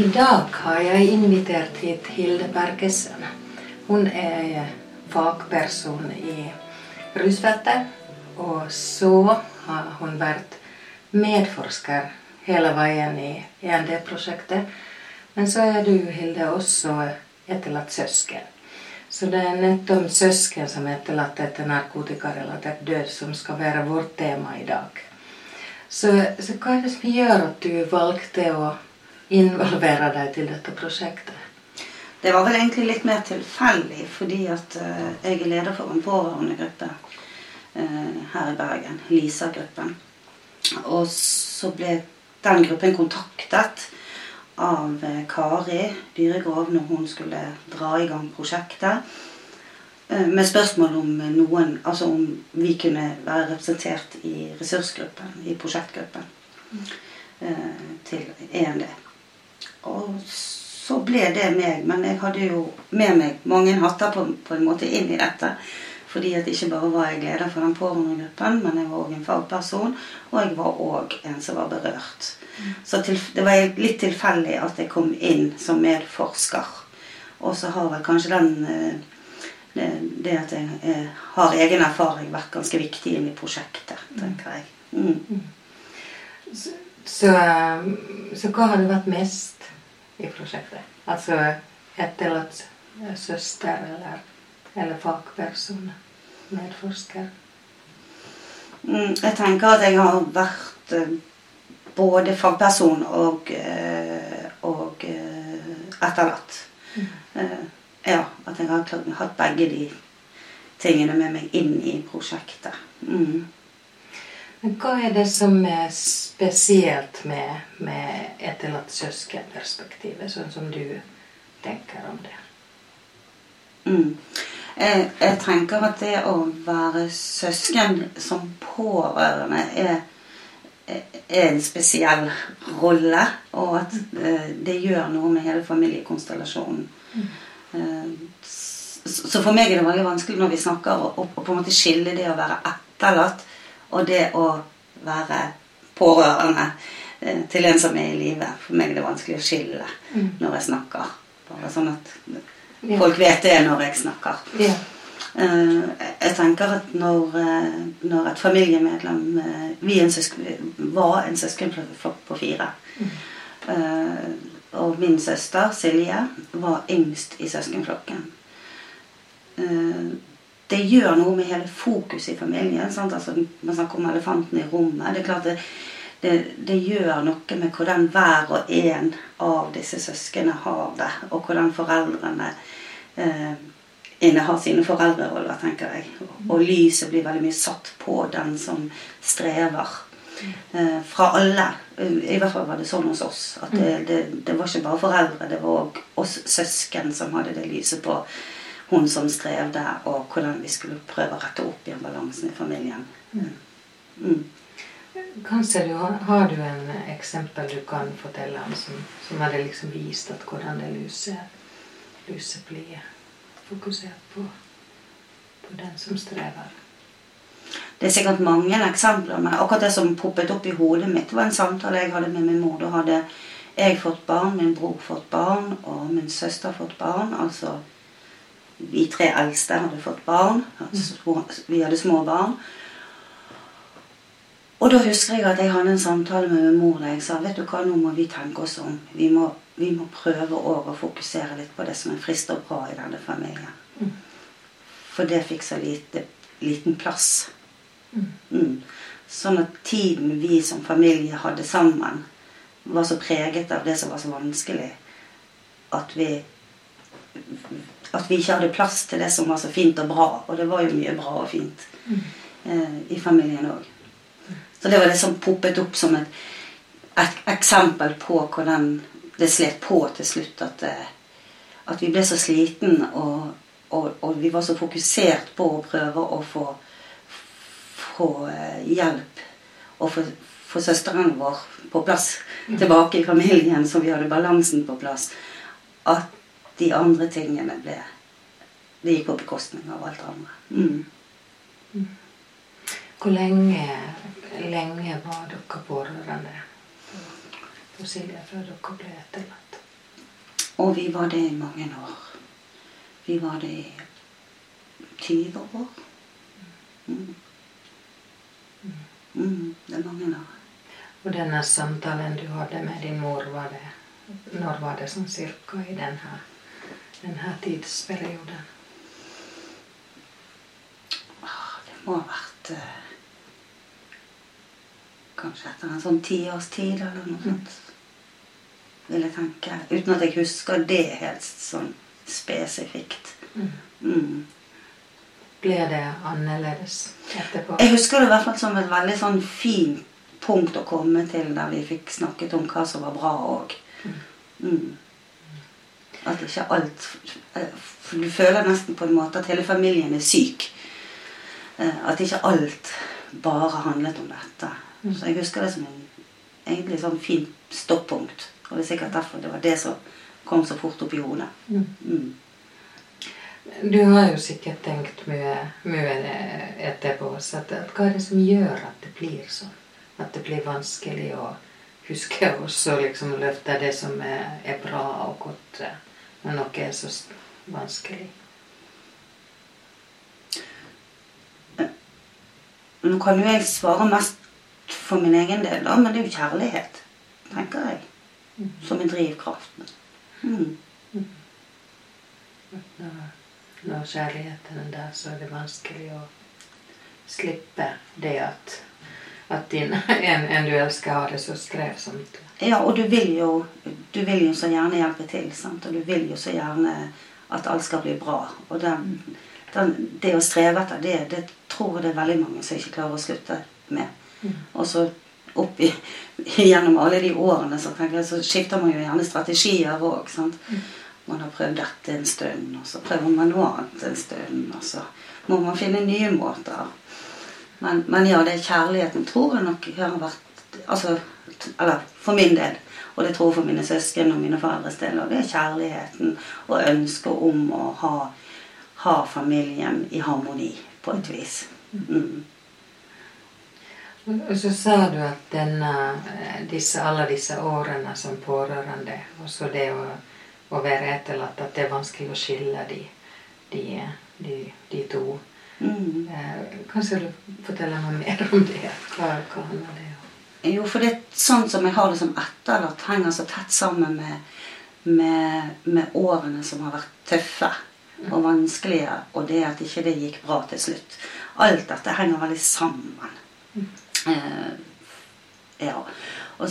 I dag har jeg invitert hit Hilde Bergesen. Hun er fagperson i rusfeltet. Og så har hun vært medforsker hele veien i END-prosjektet. Men så er du, Hilde, også etterlatt søsken. Så det er nettopp søsken som er etterlatt etter narkotikarelatert død, som skal være vårt tema i dag. Så, så hva er det som gjør at du valgte å involvere deg til dette prosjektet? Det var vel egentlig litt mer tilfeldig, fordi at uh, jeg er leder for en pårørendegruppe uh, her i Bergen. Lisa-gruppen. Og så ble den gruppen kontaktet av uh, Kari Dyregrov når hun skulle dra i gang prosjektet. Med spørsmål om noen, altså om vi kunne være representert i ressursgruppen, i prosjektgruppen til EMD. Og så ble det meg. Men jeg hadde jo med meg mange hatter på, på en måte inn i dette. Fordi at ikke bare var jeg leder for den pårørendegruppen, men jeg var òg en fagperson. Og jeg var òg en som var berørt. Så til, det var litt tilfeldig at jeg kom inn som medforsker. Og så har vel kanskje den eh, det, at jeg, jeg, har egen erfaring, vært ganske viktig inn i prosjektet, tenker jeg. Mm. Så, så, så hva har du vært mest i prosjektet. Altså etterlatt søster eller, eller fagperson, medforsker. Mm, jeg tenker at jeg har vært eh, både fagperson og, eh, og eh, etterlatt. Mm. Ja, at jeg har hatt begge de tingene med meg inn i prosjektet. Mm. Men hva er det som er spesielt med, med etterlatt søskenperspektivet, sånn som du tenker om det? Mm. Jeg, jeg, tenker at det å være søsken som pårørende er, er en spesiell rolle. Og at eh, det gjør noe med hele familiekonstellasjonen. Mm. Eh, så for meg er det veldig vanskelig når vi snakker å på en måte skille det å være etterlatt og det å være pårørende eh, til en som er i live. For meg er det vanskelig å skille mm. når jeg snakker. Bare sånn at folk vet det når jeg snakker. Ja. Uh, jeg tenker at når, uh, når et familiemedlem Vi en søsken, var en søskenflokk på fire. Mm. og min søster Silje var yngst i søskenflokken det gjør noe med hele fokuset i familien. Sant? Altså, Man snakker om elefanten i rommet. Det er klart det, det, det, gjør noe med hvordan hver og en av disse søsknene har det, og hvordan foreldrene eh, innehar sine foreldreroller, tenker jeg. Og lyset blir veldig mye satt på den som strever. Eh, fra alle. I hvert fall var det sånn hos oss. At det, det, det var ikke bare foreldre, det var òg oss søsken som hadde det lyset på hun som strevde, og hvordan vi skulle prøve å rette opp igjen balansen i familien. Mm. mm. Kanskje du har, har, du en eksempel du kan fortelle om som, som hadde liksom vist at hvordan det lyset, lyset blir fokusert på, på den som strever? Det er sikkert mange eksempler, men akkurat det som poppet opp i hodet mitt, var en samtale jeg hadde med min mor. Da hadde jeg fått barn, min bror fått barn, og min søster fått barn. altså vi tre eldste hadde fått barn. Vi hadde små barn. Og da husker jeg at jeg hadde en samtale med min mor der jeg sa vet du hva, nå må vi tenke oss om. Vi må, vi må prøve å fokusere litt på det som er frist og bra i denne familien. Mm. For det fikk så lite, liten plass. Mm. mm. Sånn at tiden vi som familie hadde sammen, var så preget av det som var så vanskelig, at vi at vi ikke hadde plass til det som var så fint og bra. Og det var jo mye bra og fint eh, i familien òg. Så det var det som poppet opp som et, et eksempel på hvordan det slet på til slutt. At, eh, at vi ble så sliten, og, og, og, vi var så fokusert på å prøve å få, få eh, hjelp og få, få søsteren vår på plass tilbake i familien, så vi hadde balansen på plass. At de andre tingene ble Det gikk på bekostning av alt det andre. Mm. Hvor lenge, lenge var dere pårørende på Silje før dere ble etterlatt? Og vi var det i mange år. Vi var det i 20 år. Mm. Mm, det er mange år. Og denne samtalen du hadde med din mor, var det, når var det sånn cirka i denne, denne tidsperioden? Ah, Det må ha vært eh, Kanskje etter en sånn tiårstid eller noe sånt. Vil jeg tenke. Uten at jeg husker det helt sånn spesifikt. Mm. Mm. Ble det annerledes etterpå? Jeg husker det i hvert fall som et veldig sånn fint punkt å komme til der vi fikk snakket om hva som var bra òg. Mm. At ikke alt du føler nesten på en måte at hele familien er syk. Eh, At ikke alt bare handlet om dette. Så jeg husker det som en egentlig sånn fint stoppunkt. Og det er sikkert derfor det var det som kom så fort opp i hodet. Mm. Mm. Du har jo sikkert tenkt mye, mye etterpå. også at, at hva er det som gjør at det blir sånn? At det blir vanskelig å huske også liksom løfte det som er, er bra og godt, eh, når noe er så vanskelig. Nå kan jo jeg svare mest for min egen del, da, men det er jo kjærlighet, tenker jeg. Som en drivkraft. Mm. Når, når kjærligheten er der, så er det vanskelig å slippe det at, at din, en, en du elsker, har det så strevsomt. Ja, og du vil jo du vil jo så gjerne hjelpe til, sant? og du vil jo så gjerne at alt skal bli bra. Og den, den, det å streve etter det, det tror jeg det er veldig mange som ikke klarer å slutte med. Mm. Og så opp i, gjennom alle de årene så, jeg, så skifter man jo gjerne strategier òg. Man har prøvd dette en stund, og så prøver man noe annet en stund. Og så må man finne nye måter. Men, men ja, det er kjærligheten tror jeg nok har vært altså, Eller for min del. Og det tror jeg for mine søsken og mine foreldres del. Og det er kjærligheten og ønsket om å ha, ha familien i harmoni på et vis. Mm. Og så sa du at denne, eh, disse, alle disse årene som pårørende, og så det å, å være etterlatt, at det er vanskelig å skille de, de, de, de to. Mm. Eh, Kanskje du forteller meg mer om det? Hva, hva handler det om? Jo, for det er sånn som jeg har det som etterlatt, henger så tett sammen med, med, med årene som har vært tøffe og vanskelige, og det at ikke det gikk bra til slutt. Alt dette henger veldig sammen. Eh, ja. Og,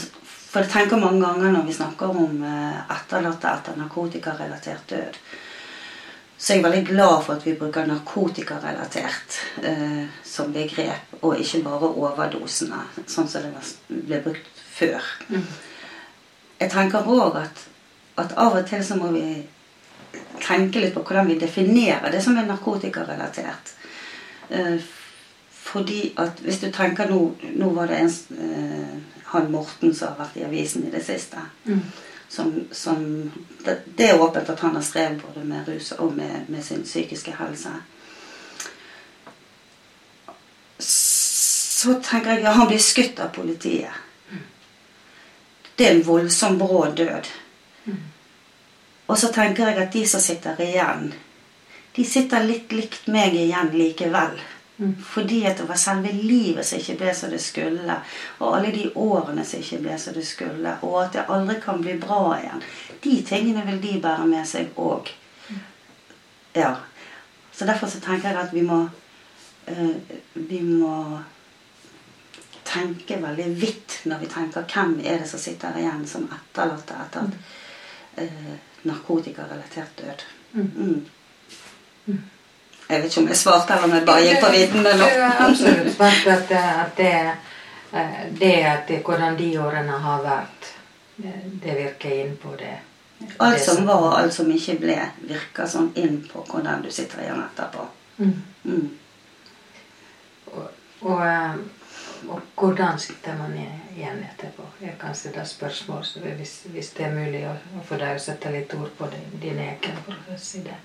for jeg tenker mange ganger når vi snakker om eh, etterlatte etter narkotikarelatert død, så er jeg veldig glad for at vi bruker narkotikarelatert eh, som begrep, og ikke bare overdosene, sånn som det ble brukt før. Jeg tenker òg at, at av og til så må vi tenke litt på hvordan vi definerer det som er narkotikarelatert. Eh, fordi at hvis du tenker nå Nå var det en eh, han Morten som har vært i avisen i det siste. Mm. Som, som det, det er åpent at han har strevet både med rus og med, med sin psykiske helse. Så tenker jeg ja, han blir skutt av politiet. Det er en voldsom brå død. Og så tenker jeg at de som sitter igjen, de sitter litt likt meg igjen likevel. Mm. Fordi at det var selve livet som ikke ble som det skulle. Og alle de årene som ikke ble som det skulle. Og at det aldri kan bli bra igjen. De tingene vil de bære med seg òg. Ja. Så derfor så tenker jeg at vi må eh, Vi må tenke veldig vidt når vi tenker hvem er det som sitter igjen som etterlatte etter at eh, narkotikarelatert død. Mm. Mm. Jeg vet ikke om jeg svarte, eller om jeg bare gikk på viten. Eller? absolutt svart at, det- at det, eh, det at hvordan de årene har vært, det, virker inn på det. Alt som var og alt som ikke ble, virker sånn inn på hvordan du sitter igjen etterpå. Mm. Mm. Og, og, eh, Og hvordan sitter man igjen etterpå? er kanskje det spørsmål hvis, hvis det er mulig å, å få deg å sette litt ord på det, din egen prosess i det.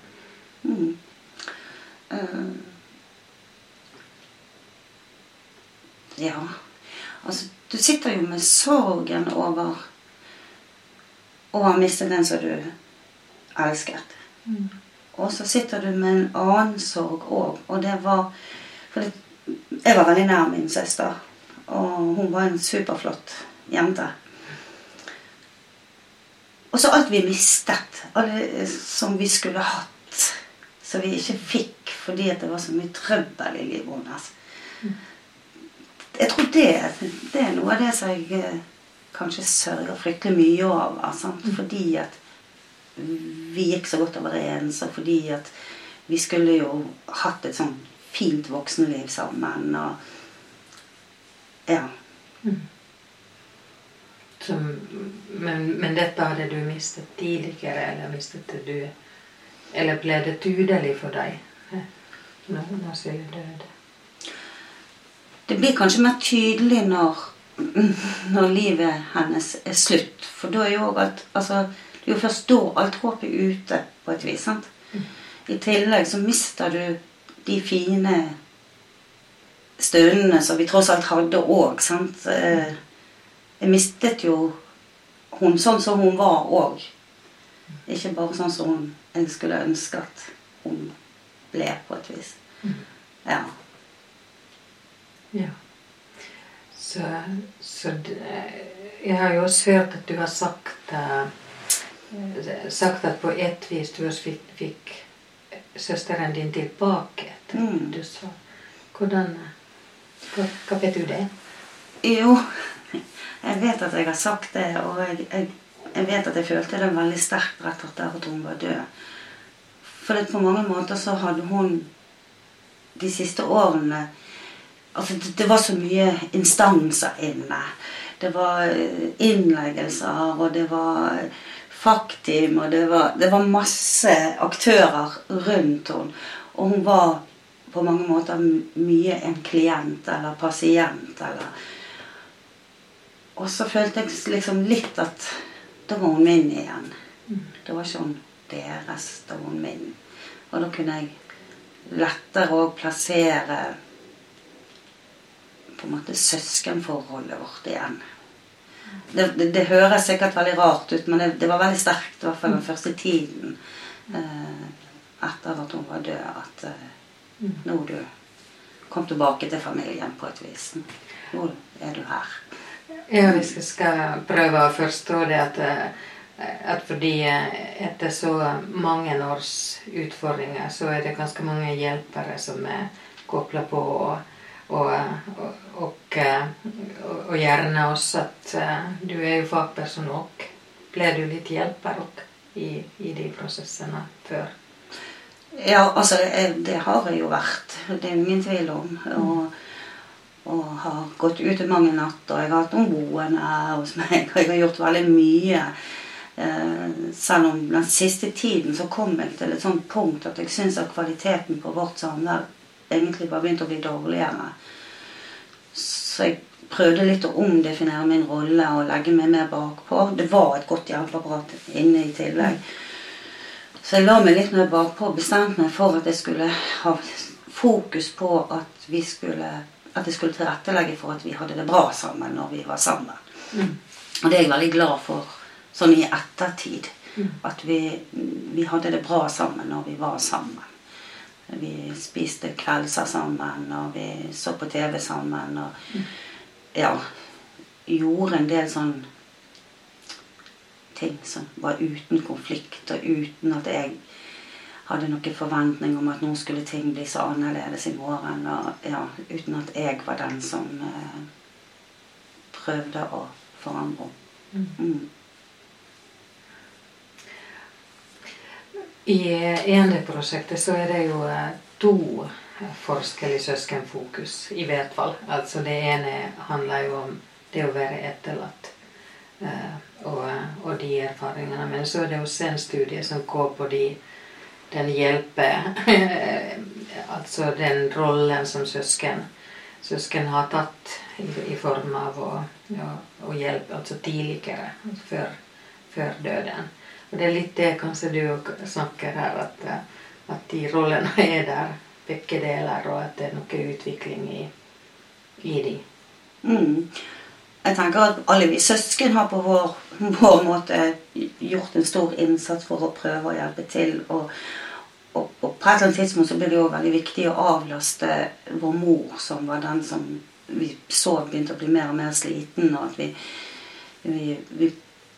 Uh, ja. Altså, du sitter jo med sorgen over å ha mistet den som du elsket. Mm. Og så sitter du med en annen sorg òg, og det var For det, jeg var veldig nær min søster, og hun var en superflott jente. Og så alt vi mistet, alle som vi skulle hatt, som vi ikke fikk fordi det var så mye trøbbel i livet hennes. Mm. Jeg tror det, det, er noe av det som jeg eh, kanskje sørger fryktelig mye over. Sant? Mm. Fordi at vi gikk så godt overens, og fordi at vi skulle jo hatt et sånn fint voksenliv sammen. Og ja. Mm. Som, men, men, dette hadde du mistet tidligere, eller mistet det du Eller ble det tydelig for deg når, når Silje døde? Det blir kanskje mer tydelig når, når livet hennes er slutt. For da er jo alt altså, Det er jo først da alt håpet er ute, på et vis. sant? I tillegg så mister du de fine stundene som vi tross alt hadde òg. Eh, jeg mistet jo hun sånn som hun var òg. Ikke bare sånn som hun, skulle ønske at hun ble, på et vis. Ja. Ja. Så, så Jeg har jo også hørt at du har sagt uh, sagt at på et vis du også fikk, fikk søsteren din tilbake mm. du sa. Hvordan hva, hva vet du det? Jo, jeg vet at jeg har sagt det, og jeg, jeg, jeg vet at jeg følte det veldig sterkt rett etter at hun var død. For på mange måter så hadde hun de siste årene Altså, det, det var så mye instanser inne. Det var eh, innleggelser, og det var Faktim, og det var, det var masse aktører rundt henne. Og hun var på mange måter mye en klient eller pasient eller Og så følte jeg liksom litt at da var hun min igjen. Det var ikke hun deres, da var hun min. Og da kunne jeg lettere òg plassere på en måte søskenforholdet vårt igjen. Det, det, det, høres sikkert veldig rart ut, men det, det var veldig sterkt, i hvert fall den mm. første tiden eh, etter at hun var død, at eh, mm. nå du kom tilbake til familien på et vis. Nå er du her. Ja, hvis jeg skal prøve å forstå det at, eh, at fordi eh, etter så mange års utfordringer, så er det ganske mange hjelpere som er kobla på. og og, og, og, gjerne også at eh, du er jo fagperson òg. Ble du litt hjelper òg i, i, de prosessene før? Ja, altså det, det, har jeg jo vært. Det er ingen tvil om. Og, og har gått ut i mange natter. Jeg har hatt noen boende hos meg. Og jeg har gjort veldig mye. Eh, selv om den siste tiden så kom jeg til et sånt punkt at jeg syns at kvaliteten på vårt samvær egentlig bare begynte å bli dårligere. Så jeg prøvde litt å omdefinere min rolle og legge meg mer bakpå. Det var et godt hjelpeapparat inne i tillegg. Så jeg la meg litt mer bakpå og bestemte meg for at jeg skulle ha fokus på at vi skulle at jeg skulle tilrettelegge for at vi hadde det bra sammen når vi var sammen. Mm. Og det er jeg veldig glad for sånn i ettertid. Mm. At vi, vi hadde det bra sammen når vi var sammen. Vi spiste kveldser sammen, og vi så på TV sammen. Og ja Gjorde en del sånn ting som var uten konflikt, og uten at jeg hadde noen forventning om at nå skulle ting bli så annerledes i morgen. Og ja, uten at jeg var den som eh, prøvde å forandre. Mm. mm. I ENE-prosjektet så er det jo eh, to forskjellige søskenfokus, i hvert fall. Altså det ene handler jo om det å være etterlatt eh, og, og, de erfaringene. Men så er det også en studie som går på de, den hjelpe Altså den rollen som søsken søsken har tatt i, i form av å, å hjelpe altså tidligere, altså før, før døden. Og det er litt det kanskje du snakker her, at, at de rollene er der, begge deler, og at det er noe utvikling i, i de. Mm. Jeg tenker at alle vi søsken har på vår, vår, måte gjort en stor innsats for å prøve å hjelpe til. Og, og, og på et eller annet tidspunkt så ble det jo veldig viktig å avlaste vår mor, som var den som vi så begynte å bli mer og mer sliten, og at vi, vi, vi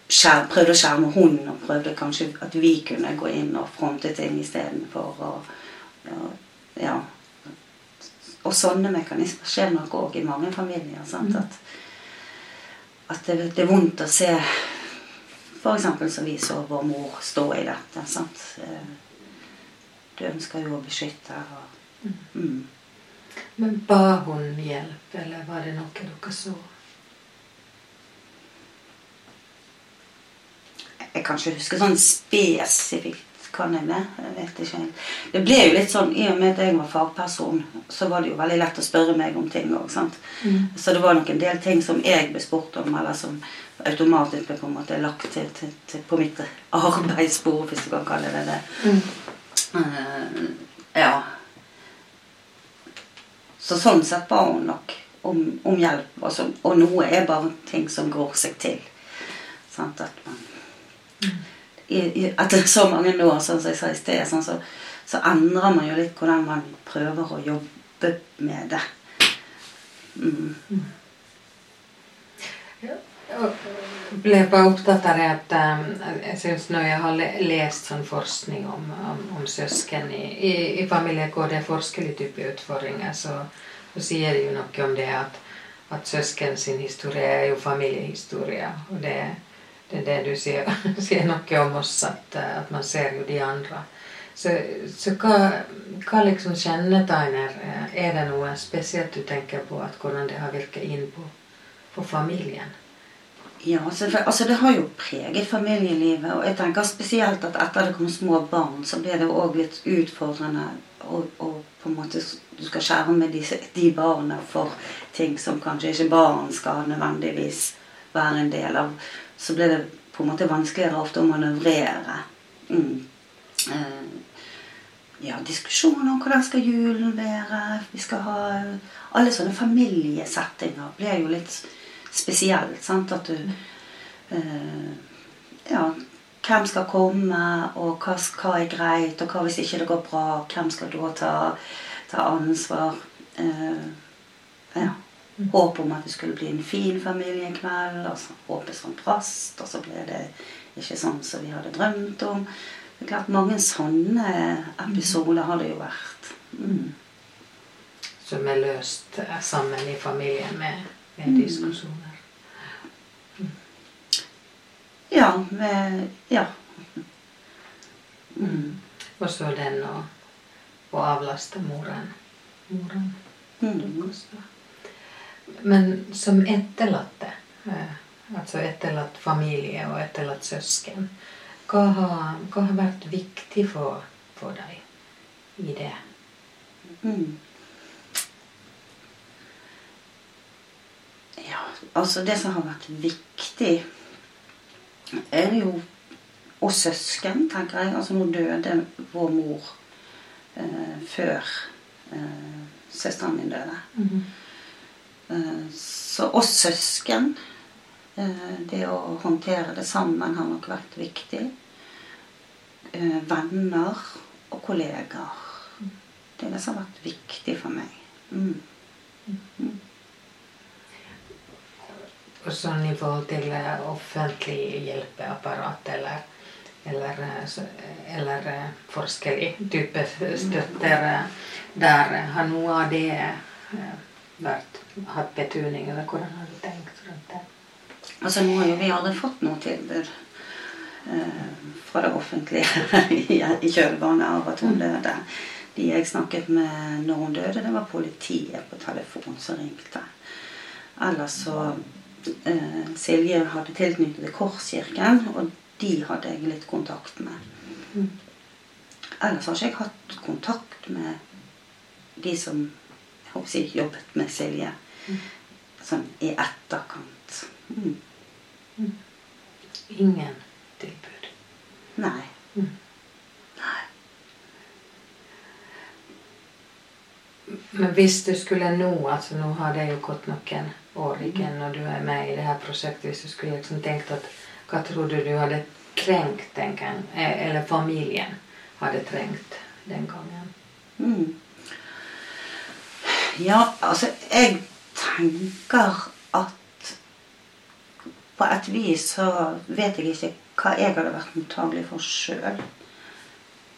skjer, prøvde å skjerme hunden, og prøvde kanskje at vi kunne gå inn og fronte ting istedenfor. Og, ja, ja. og sånne mekanismer skjer nok òg i mange familier. Sant? At, at det, det, er vondt å se f.eks. som vi så vår mor stå i dette. Sant? Eh, du ønsker jo å beskytte. Og, mm. Men ba hun hjelp, eller var det noe dere så? Jeg kan ikke huske sånn spesifikt. Kan jeg det? Jeg vet ikke. helt. Det ble jo litt sånn, I og med at jeg var fagperson, så var det jo veldig lett å spørre meg om ting òg. Mm. Så det var nok en del ting som jeg ble spurt om, eller som automatisk ble på en måte lagt til, til, til på mitt arbeidsbord, hvis du kan kalle det det. Mm. Uh, ja. Så sånn sett ba hun nok om, om hjelp. Altså, og noe er bare ting som går seg til. Sant? At man i, i, etter så mange år, sånn som jeg sa i sted, sånn, så, så, endrer man jo litt hvordan man prøver å jobbe med det. Mm. Jeg ble bare opptatt av det at um, jeg synes når jeg har lest sånn forskning om, om, om søsken i, i, i, familier hvor det er forskjellige typer utfordringer, så, så, sier det jo noe om det at, at søsken sin historie er jo familiehistorie. og det er det er det du sier, sier noe om oss, at, eh, at, man ser jo de andre. Så, så hva, hva, liksom kjennetegner eh, Er det noe spesielt du tenker på at hvordan det har virket inn på, på familien? Ja, altså, altså, Det har jo preget familielivet. Og jeg tenker spesielt at etter det kom små barn, så ble det òg litt utfordrende å, på en måte Du skal skjerme de, de barna for ting som kanskje ikke barn skal nødvendigvis være en del av så ble det på en måte vanskeligere ofte å manøvrere. Mm. Eh, ja, diskusjoner om hvordan skal julen være. Vi skal ha Alle sånne familiesettinger blir jo litt spesielt. sant? At du eh, Ja, hvem skal komme, og hva, hva, er greit, og hva hvis ikke det går bra? Hvem skal da ta, ta ansvar? Eh, ja. Håp om at det skulle bli en fin familiekveld. Og så håpet som prast, og så ble det ikke sånn som vi hadde drømt om. Det er klart Mange sånne episoder har det jo vært. Mm. Som er løst sammen i familien med, med mm. diskusjoner. Mm. Ja. Med, ja. Mm. Og så den å avlaste moren. Moren. Mm. Men som etterlatte, eh, altså etterlatt familie og etterlatt søsken, hva har, hva har vært viktig for, for deg i det? Mm. Ja, altså det som har vært viktig, er jo Og søsken, tenker jeg. Altså nå døde vår mor eh, før eh, søsteren min døde. Mm -hmm. Eh, så oss søsken eh, Det å håndtere det sammen har nok vært viktig. Eh, venner og kollegaer. Det er det som har vært viktig for meg. Mm. Mm. Og sånn i forhold til offentlig hjelpeapparat eller, eller, eller forskjellig type støtter der, har noe av det hatt betydning, eller hvordan har du tenkt rundt det? Altså Nå har jo vi aldri fått noe tilbud eh, fra det offentlige i, i kjølvannet av at hun mm. døde. De jeg snakket med når hun døde, det var politiet på telefon som ringte. Ellers så eh, Silje hadde tilknyttet til Korskirken, og de hadde jeg litt kontakt med. Mm. Ellers har ikke jeg hatt kontakt med de som håper jeg, jobbet med Silje. Sånn i etterkant. Mm. Ingen tilbud. Nei. Mm. Nei. Men hvis du skulle nå altså Nå har det jo gått noen år igjen når du er med i det her prosjektet. Hvis du skulle liksom tenkt at Hva tror du du hadde trengt den gangen? eh, Eller familien hadde trengt den gangen? Mm. Ja, altså Jeg tenker at på et vis så vet jeg ikke hva jeg hadde vært mottagelig for sjøl.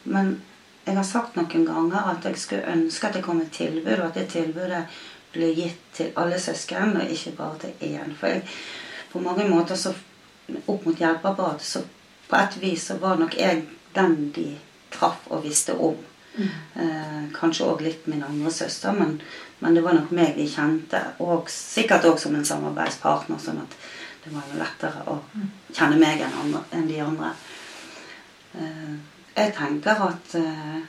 Men jeg har sagt noen ganger at jeg skulle ønske at det kom et tilbud, og at det tilbudet ble gitt til alle søsken, og ikke bare til én. For jeg, på mange måter så opp mot hjelpeapparatet, så på et vis så var nok jeg den de traff og visste om. Eh, kanskje òg litt min andre søster, men, men det var nok meg de kjente. Og sikkert òg som en samarbeidspartner, sånn at det var jo lettere å kjenne meg enn, andre, enn de andre. Eh, jeg tenker at eh,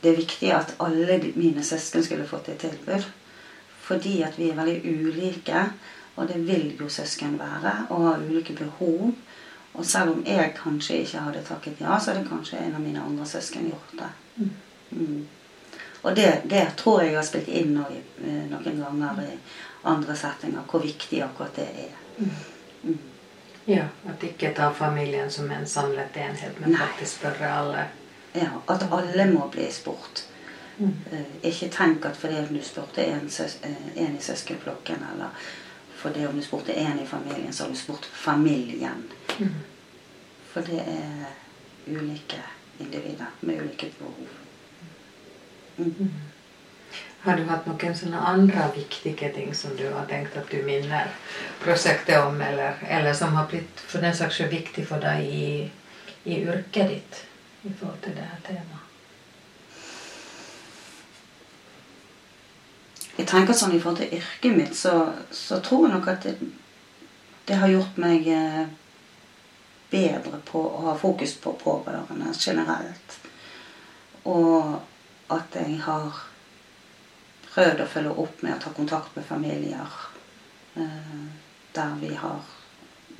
det er viktig at alle mine søsken skulle fått et tilbud. Fordi at vi er veldig ulike, og det vil jo søsken være, og har ulike behov. Og selv om jeg kanskje ikke hadde takket ja, så hadde kanskje en av mine andre søsken gjort det. Mm. Og det, det tror jeg har spilt inn i, eh, noen ganger i andre settinger, hvor viktig akkurat det er. Mm. Ja, At ikke ta familien som en samlet enhet, men Nei. faktisk spørre alle. Ja, At alle må bli spurt. Mm. Eh, ikke tenk at fordi at du spurte en, søs, eh, en i søskenflokken, eller fordi om du spurte en i familien, så har du spurt familien. For det er ulike individer med ulike behov. Mm. Har du hatt noen sånne andre viktige ting som du har tenkt at du minner prosjektet om, eller, eller som har blitt for den saks skyld viktig for deg i, i yrket ditt i forhold til det her temaet? Jeg tenker sånn I forhold til yrket mitt, så, så tror jeg nok at det, det har gjort meg eh, bedre på å ha fokus på pårørende generelt. Og at jeg har prøvd å følge opp med å ta kontakt med familier eh, der vi har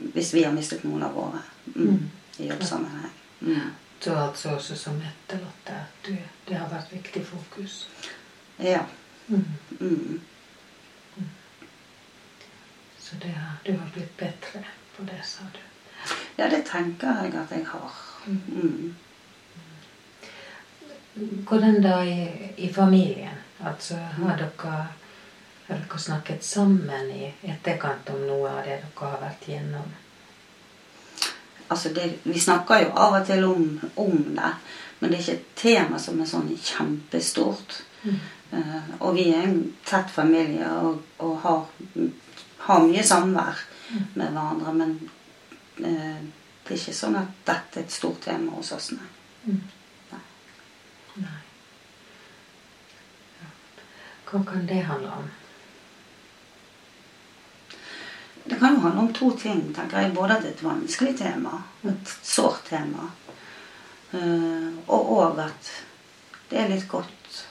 Hvis vi har mistet noen av våre mm, i jobbsammenheng. Mm. Du har altså også som etterlatte at det har vært viktig fokus. Ja. Mm. Mm. Så det har, du har blitt bedre på det, sa du. Ja, det tenker jeg at jeg har. Mm. Hvordan da i, i familien? Altså, har dere, har dere snakket sammen i etterkant om noe av det dere har vært gjennom? Altså det, vi snakker jo av og til om, om det, men det er ikke et tema som er sånn kjempestort. Eh, og vi er en tett familie og, og har, har mye samvær med hverandre. Men det er ikke sånn at dette er et stort tema hos oss, nei. Mm. Nei. Nei. Hva kan det handle om? Det kan jo handle om to ting, tenker jeg. Både at det er et vanskelig tema, et sårt tema, eh, og òg at det er litt godt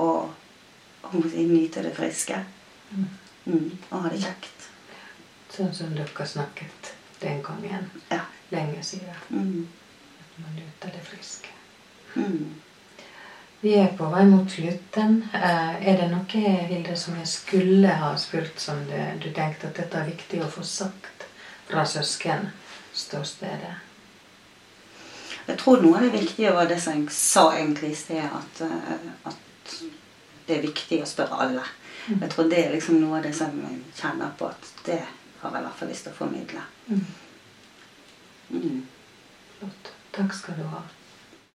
å å nyte det friske. Mm, og ha det kjekt. Sånn som dere snakket den gangen, Ja. lenge siden. Mm, At man nyter det friske. mm. Vi er på vei mot slutten. Eh, Er det noe, Hilde, som jeg skulle ha spurt som du, du tenkte at dette er viktig å få sagt fra søskenståstedet? Jeg tror noe av det viktige var det som jeg sa egentlig i sted, at, eh, at det er viktig å spørre alle. Jeg tror det er liksom noe av det som jeg kjenner på at det har jeg i hvert fall lyst til å formidle. Mm. Mm. Flott. Takk skal du ha.